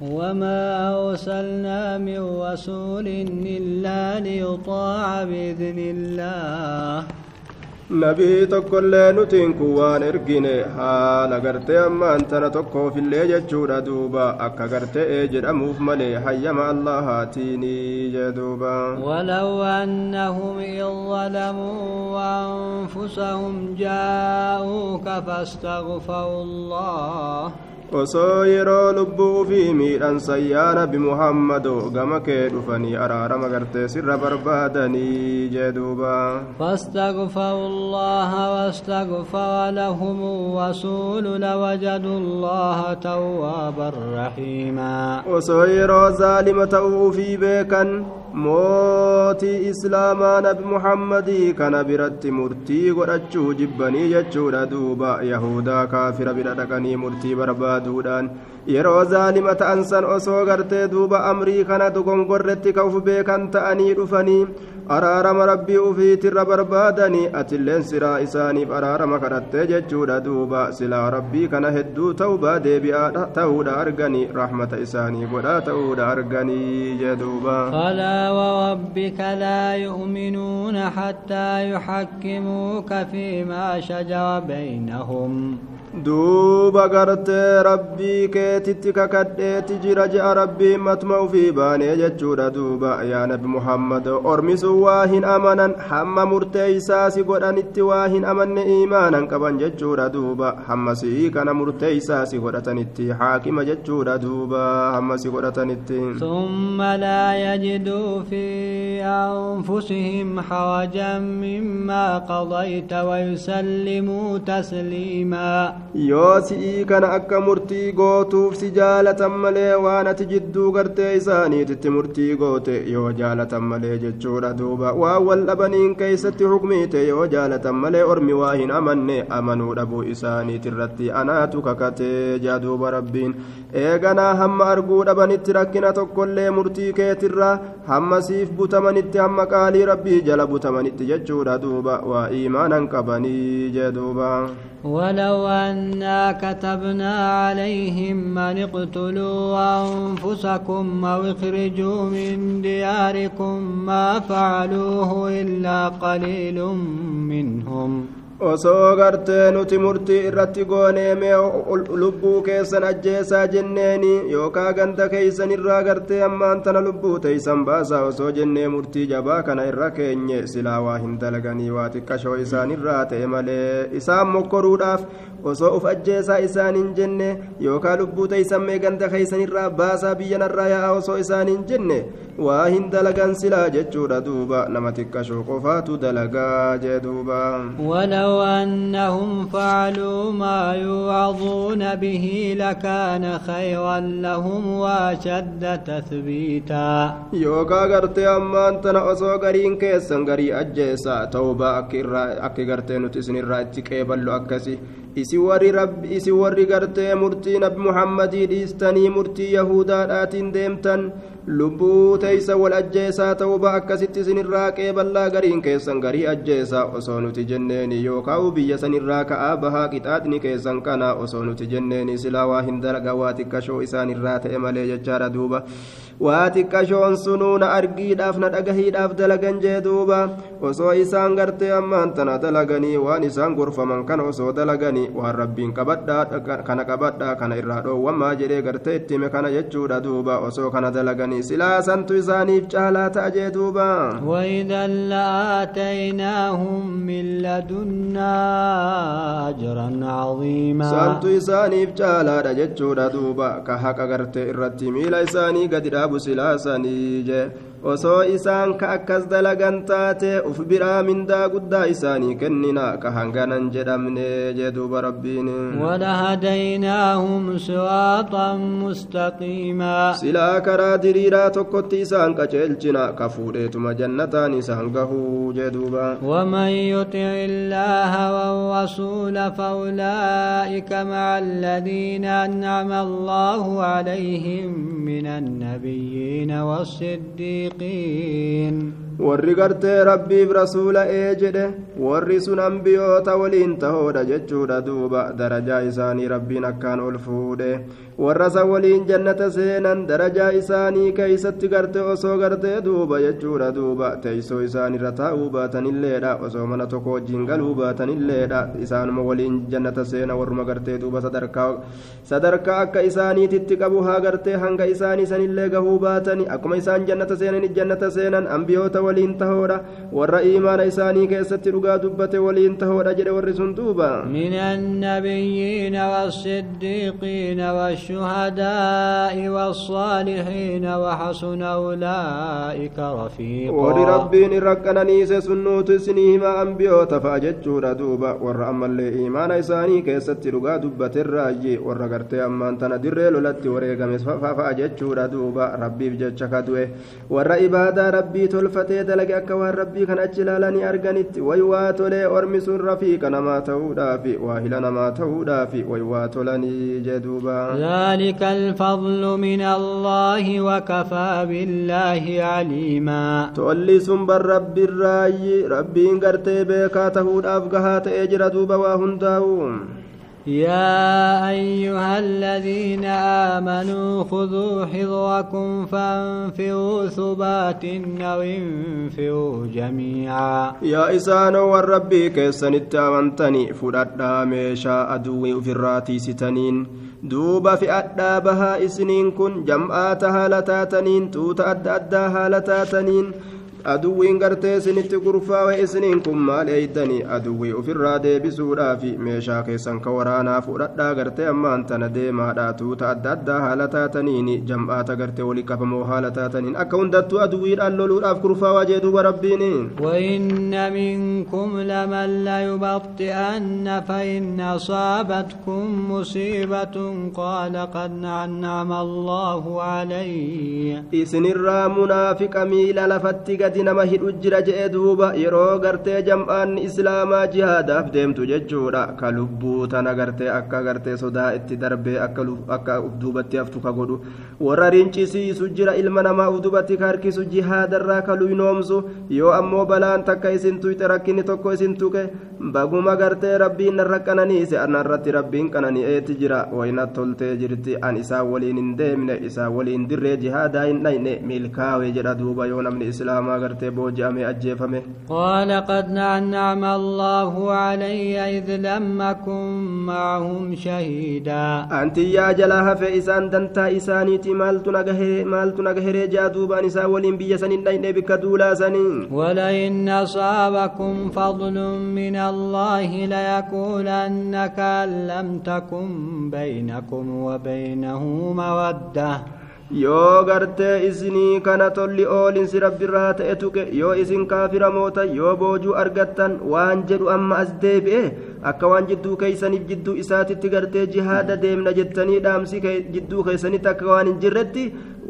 وما أرسلنا من رسول إلا ليطاع بإذن الله نبي تقول الله نتنك وان ارقيني حالا قرتي أما أنت نتقو في اللي جتشورا دوبا أكا قرتي إجر أموف ملي حيما الله هاتيني جدوبا ولو أنهم إن ظلموا أنفسهم جاءوك فاستغفروا الله osoo yeroo lubbuu fi miidhan sayyaa nabi muhammado gama kee dhufanii araarama gartee sirra barbaadanii jee duuba فاستغفروا الله واستغفر لهم الرسول لوجدوا الله توابا رحيما osoo yeroo zaalima ta'uu fi beekan islaamaa nabi muhammadii kana biratti murtii godhachuu jibbanii jechuudha duuba yahudaa kaafira bira dhaqanii murtii barbaaduudhaan yeroo zaalima ta'an san osoo gartee duuba amrii kana dogongorretti ka uf beekan ta'anii dhufanii araarama rabbii ufiitirra barbaadanii atilleen siraa isaaniif araarama kadhattee jechuudha duuba silaa rabbii kana hedduu ta'ubaa deebi'aa ta'uudha arganii rahmata isaanii godhaa ta'uudha arganii jee duuba وربك لا يؤمنون حتى يحكموك فيما شجر بينهم duuba gartee rabbii keetitti kakadheeti jira je'a rabbii matuma ufii baanee jechuudha duuba yaa nabi muhammad ormisun waa hin amanan hamma murteeysaasi godhanitti waa hin amanne iimaanan qaban jechuudha duuba hammasii kana murteeysaasi godhatanitti haakima jechuudha duuba hammasi godhatanitti ثم لا يجدوا في أنفسهم حرجا مما قضيت ويسلموا تسليما yoo si'ii kana akka murtii gootuuf si jaalatan malee waan ati jidduu gartee isaaniititti murtii goote yoo jaalatan malee jechuudha duuba. Waan wal dhabaniin keeysatti hukmiite yoo jaalatan malee ormi waa hin amanne amanuu dhabuu isaaniitirratti anaatu kakatee jaa duuba rabbiin. Eeganaa hamma arguu dhabanitti rakkina tokkollee murtii keetirra hamma siif butamanitti hamma qaalii rabbii jala butamanitti jechuudha duuba waa iimaanan qabanii jee duuba ولو أنا كتبنا عليهم أن اقتلوا أنفسكم أو اخرجوا من دياركم ما فعلوه إلا قليل منهم osoo gartee nuti murtii irratti gooneemee lubbuu keessan ajjeesaa jenneeni yookaa ganda keeysan irraa gartee ammaan tana lubbuu teeysan baasaa osoo jennee murtii jabaa kana irra keenye silaa waa hin dalaganii waa xiqqashoo isaanirraa ta'e malee isaan mokkoruudhaaf osoo uf ajjeesaa isaaniin jenne yookaa lubbuu teeysan mee ganda keeysan irraa baasaa biyyanarraa yaa'a osoo isaaniin jenne waa hin dalagan silaa jechuudha duuba nama xiqqashoo qofaatu dalagaa jee duuba لو أنهم فعلوا ما يوعظون به لكان خيرا لهم وأشد تثبيتا. يوكا غرتي أما أنت نأسو غرين كيسن غري أجيسا. توبا أكرا أكي غرتي نتسن الرأيتي كيبل أكسي. إسي وري رب إسي وري غرتي مرتي نب محمد إستني مرتي يهودا آتين ديمتن. Lubbuu teeysa wal ajjeesaa ta'uba akkasitti isinirraa qeeballaa gariin keessan garii ajjeesaa osoo nuti jenneeni yookaan biyya sanirraa ka'aa bahaa qixaaxni keessan kana osoo nuti jenneeni silaa waa hin dalaga waa xiqqashoo isaanirraa ta'e malee jechaadha duuba waa xiqqashoon sunuu na argiidhaaf na dhagahiidhaaf dalagan jee duuba osoo isaan gartee ammaan tana dalaganii waan isaan gorfaman kana osoo dalaganii waan rabbiin qabadhaa kana qabadhaa kana irraa dhoowwamaa jedhee gartee itti kana jechuudha duuba osoo kana dalaganii silaa santu isaaniif caalaa ta'a jee duuba وإذا لآتيناهم من لدنا أجرا عظيما santu isaaniif caalaadha jechuudha duuba ka haqa gartee irratti miila isaanii gadi dhaabu silaasanii jee osoo isaan ka akkas dalagan taate uf biraa mindaa guddaa isaanii kennina ka hanganan jedhamne jee duuba rabbiin ولهديناهم صراطا مستقيما diriiraa tokkotti isaan qaceelchina ka fuudheetuma jannataan isaan gahuu jee duuba ومن يطع الله والرسول فأولئك مع الذين أنعم الله عليهم من النبيين والصديقين warri gartee rabbiif rasuula ee jedhe warri sun ambiyoota waliin tahoodha jechuudha duuba darajaa isaanii rabbiin akkaan ol fuudhe warra san waliin jannata seenan darajaa isaanii keeysatti garte osoo gartee duuba jechuudha duuba teeysoo isaan irra taa'uu baatanilleedha osoo mana tokko wajjiin galuu baatanilleedha isaanuma waliin jannata seena warruma gartee duuba sadarkaa akka isaaniititti qabu haa gartee hanga isaanii sanillee gahuu baatani akkuma isaan jannata seenani jannata seenan ambiyoota waliin tahoodha warra iimaana isaanii keessatti dhugaa dubbate waliin tahoodha jedhe warri sun duuba من النبيين والصديقين الشهداء والصالحين وحسن أولئك رفيقا. ولربين ركنا نيس سنوت سنيهما أنبيو تفاجج ردوبا ورأم اللي إيمان إساني كيست رقا دبة الراجي. ورقرت أما أنت ندر لولت وريقا مسفا ردوبا ربي بجج كدوه. ورأ إبادة ربي تلفتي دلق أكوان ربي كان أجلا لني أرقنت ويوات لي أرمس رفيقا ما تهودا في واهلا ما تهودا في ويوات لني جدوبا ذلك الفضل من الله وكفى بالله عليما. تؤلي سنبا رب الرأي ربي انقرتي بيكاته الأفقهات اجردوا بواهن داوم يا أيها الذين آمنوا خذوا حذركم فانفروا ثبات أو انفروا جميعا. يا إسان والربي كيسان التامنتني فرد ميشا أدوي في الراتي ستنين. دوب في أدابها إسنين كن جمعاتها لتاتنين توت أد أداها لتاتنين. Aduwwiin gartee isinitti gurfaawe isiniin kun maal eeydanii aduwwii ofirraa deebisuudhaafi meeshaa keessan ka waraanaa fudhadhaa gartee ammaan tana deemaadha tuuta adda addaa haala taataniin jam'aata gartee walii qabamoo haala taataniin akka hundattuu aduwwiidhaan loluudhaaf gurfaawaa jee duuba rabbiin وإن منكم لمن ليبطئن فإن أصابتكم مصيبة قال قد أنعم الله علي isinirraa munaafiqa miila lafatti gadi nama hidhu jira je'e duuba yeroo gartee jam'aanni islaamaa jihaadaaf deemtu jechuudha ka lubbuu tana gartee akka gartee sodaa itti darbee akka akka uf duubatti haftu ka godhu warra rincisiisu jira ilma namaa uf duubatti ka harkisu jihaadarraa ka luynoomsu yoo ammoo balaan takka isin tuyxe rakkinni tokko isin tuqe baguma gartee rabbiin narra qananiise anarratti rabbiin qanani'eeti jira wayna toltee jirti an isaa waliin hin deemne isaa waliin dirree jihaadaa hin dhayne milkaawe jedha duuba yoo namni islaamaa قال قد نعم الله علي إذ لم أكن معهم شهيدا أنت يا جلاها في إسان دنتا إساني تمال تنقهر مال تنقهر جادوبا نساء والإنبياء سنين دين بك دولا سنين ولئن نصابكم فضل من الله ليقولنك لم تكن بينكم وبينه موده yoo gartee isinii kana tolli oolinsi rabbiirraa ta'e tuqe yoo isin kaafira moota yoo boojuu argattan waan jedhu amma as deebi'e akka waan jidduu keeysaniif jidduu isaatitti gartee jihaada deemna jettanii dhaamsi jidduu keeysanitti akka waan hin jirretti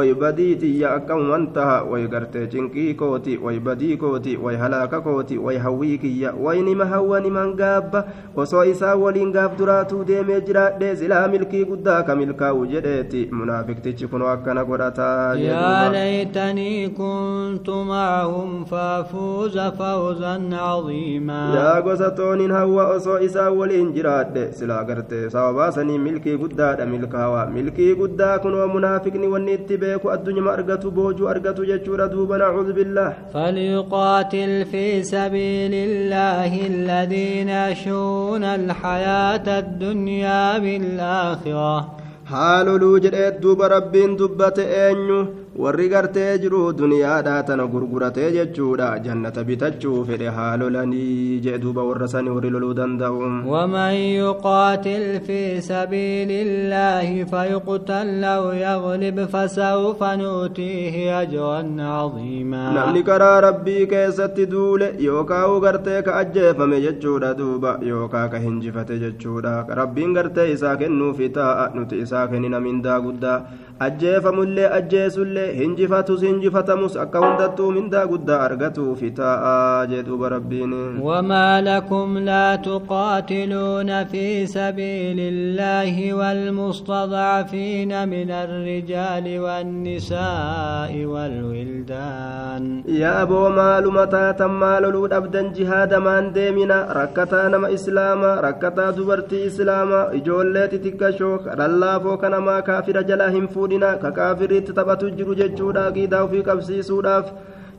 akkamuman taha way gartee cinqii kooti way badii kooti way halaaka kooti way hawwii kiyya way nima hawwa niman gaabba osoo isaa waliin gaaf duraatuu deemee jiraadhe silaa milkii guddaa ka milkaa'u jedheeti munaafiktichi kunoo akkana godhataa يا ليتني كنت معهم فافوز فوزا عظيما yaa gosa tooniin hawwa osoo isaa waliin jiraadhe silaa gartee sababaasanii milkii guddaadha milkaawaa milkii guddaa kunoo munaafiqni wanni itti beeku addunyuma argatu boojuu argatu jechuudha duuba nacuudhu billaah فليقاتل في سبيل الله الذين يشرون الحياة الدنيا بالآخرة haaloluu jedhee duuba rabbiin dubbate eenyu warri gartee jiru duniyaadhaa tana gurguratee jechuudha jannata bitachuu fedhe haalolanii jee duuba warra sani warri loluu danda'u ومن يقاتل في سبيل الله فيقتل أو يغلب فسوف نؤتيه أجرا عظيما namni karaa rabbii keessatti duule yookaa u gartee ka ajjeefame jechuudha duuba yookaa ka hinjifate jechuudha rabbiin gartee isaa kennuufi taa'a nuti isaa kennina mindaa guddaa ajjeefamullee ajjeesullee hinjifatus hinjifatamus akka hundattuu mindaa guddaa argatuufi taa'a jee duuba rabbiin وما لكم لا تقاتلون في سبيل الله والمستضعفين من الرجال والنساء والولدان يا أبو مال متى تم مال أبدا جهاد من ديمنا ركتا نما إسلاما ركتا دبرتي إسلاما إجولتي تكشو للاafoo kanamaa kaafira jalaa hin fuudhina ka kaafiriitti taphatu jiru jechuudha qiidaa ofii qabsiisuudhaaf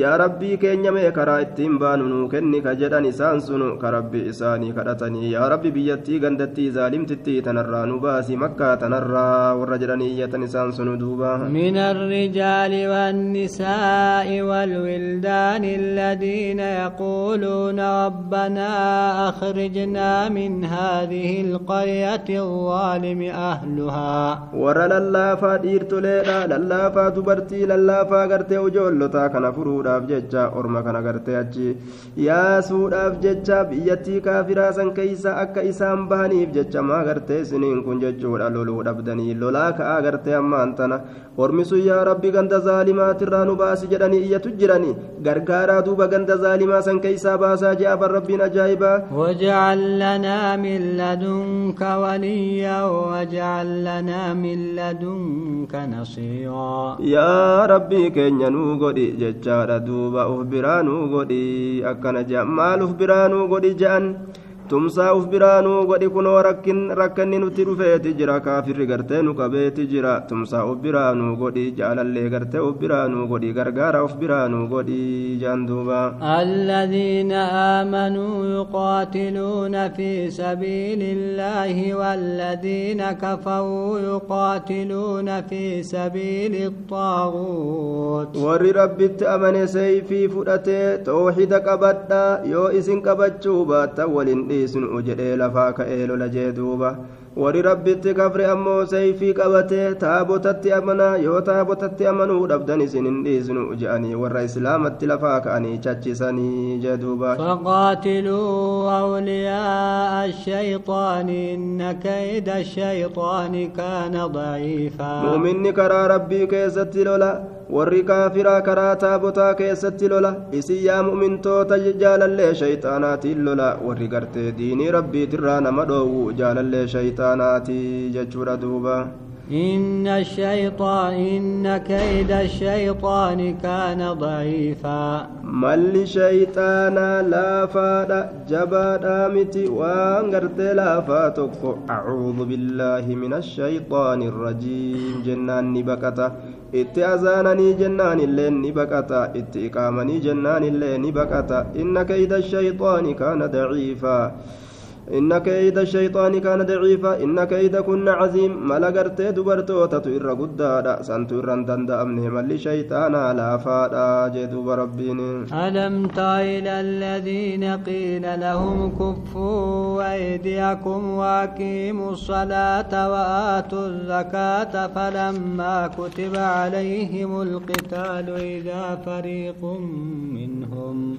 yaa rabbii keenya mee karaa ittiin baanu nuu kenni ka jedhan isaan sunu ka rabbi isaanii kadhatanii yaa rabbi biyyattii gandattii zaalimtitti tanarraa nu baasi makkaa tanarraa warra jedhanii iyyatan isaan sunu duuba من الرجال والنساء والولدان الذين يقولون ربنا أخرجنا من هذه القرية الظالم أهلها warra lallaafaa dhiirtoleedha lallaafaa dubartii lallaafaa gartee ujoollotaa kana furuudhaaf jecha orma kana gartee achi yaasuudhaaf jecha biyyattii kaafiraa san keeysa akka isaan bahaniif jecha maa gartee isiniin kun jechuudha loluu dhabdanii lolaa ka'aa gartee ammaan tana ormi sun yaa rabbi ganda zaalimaatirraa nu baasi jedhanii iyyatu jirani gargaaraa duuba ganda zaalimaa san keeysaa baasaa je'afan rabbiin ajaa'ibaa واجعل لنا من لدنك وليا واجعل لنا من لدنك نصيرا jechaadha duuba uf biraa nuu godhi akkana je'an maal uf biraa nuu godhi je'an tumsaa uf biraa nuu godhi kunoo rakkin rakkanni nutti dhufeeti jira kaafirri gartee nu qabeeti jira tumsaa uf biraa nuu godhi jaalallee gartee uf biraa nuu godhi gargaara uf biraa nuu godhi je'an duuba الذين آمنوا يقاتلون في سبيل الله والذين كفروا يقاتلون في سبيل الطاغوت warri rabbitti amane seeyfii fudhatee tooxida qabadha yoo isin qabachuu baattan walin dhiisnu jedhee lafaa ka'ee lola jee duuba warri rabbitti kafre ammoo seeyfii qabatee taabotatti amanaa yoo taabotatti amanuu dhabdan isin hin dhiisnu je'anii warra islaamatti lafaa ka'anii chachisanii jee duuba فقاتلوا أولياء الشيطان إن كيد الشيطان كان ضعيفا mu'minni karaa rabbii keessatti lola warri kaafiraa karaa taabotaa keessatti lola isin yaa mu'mintoota jaalallee shayxaanaatiin lola warri gartee diinii rabbiitirraa nama dhoowwu jaalallee shayxaanaatii jechuudha duuba إن الشيطان إن كيد الشيطان كان ضعيفا shayxaanaa laafaadha jabaadhaa miti waan gartee laafaa tokko acuudu billaahi min ashayxaani irrajiim jennaan ni baqata itti azaananii jennaan illee ni baqata itti iqaamanii jennaan illee ni baqata inna kayda ashayxaani kaana daciifaa إن كيد الشيطان كان ضعيفا إن كيد كن عظيم. ملا غرتي دبرتوتا إر قدادا. سنتو إران دندا أمنه ملي شيطانا لا فادا. جدوب ربيني ألم إلى الذين قيل لهم كفوا أيديكم وأقيموا الصلاة وآتوا الزكاة فلما كتب عليهم القتال إذا فريق منهم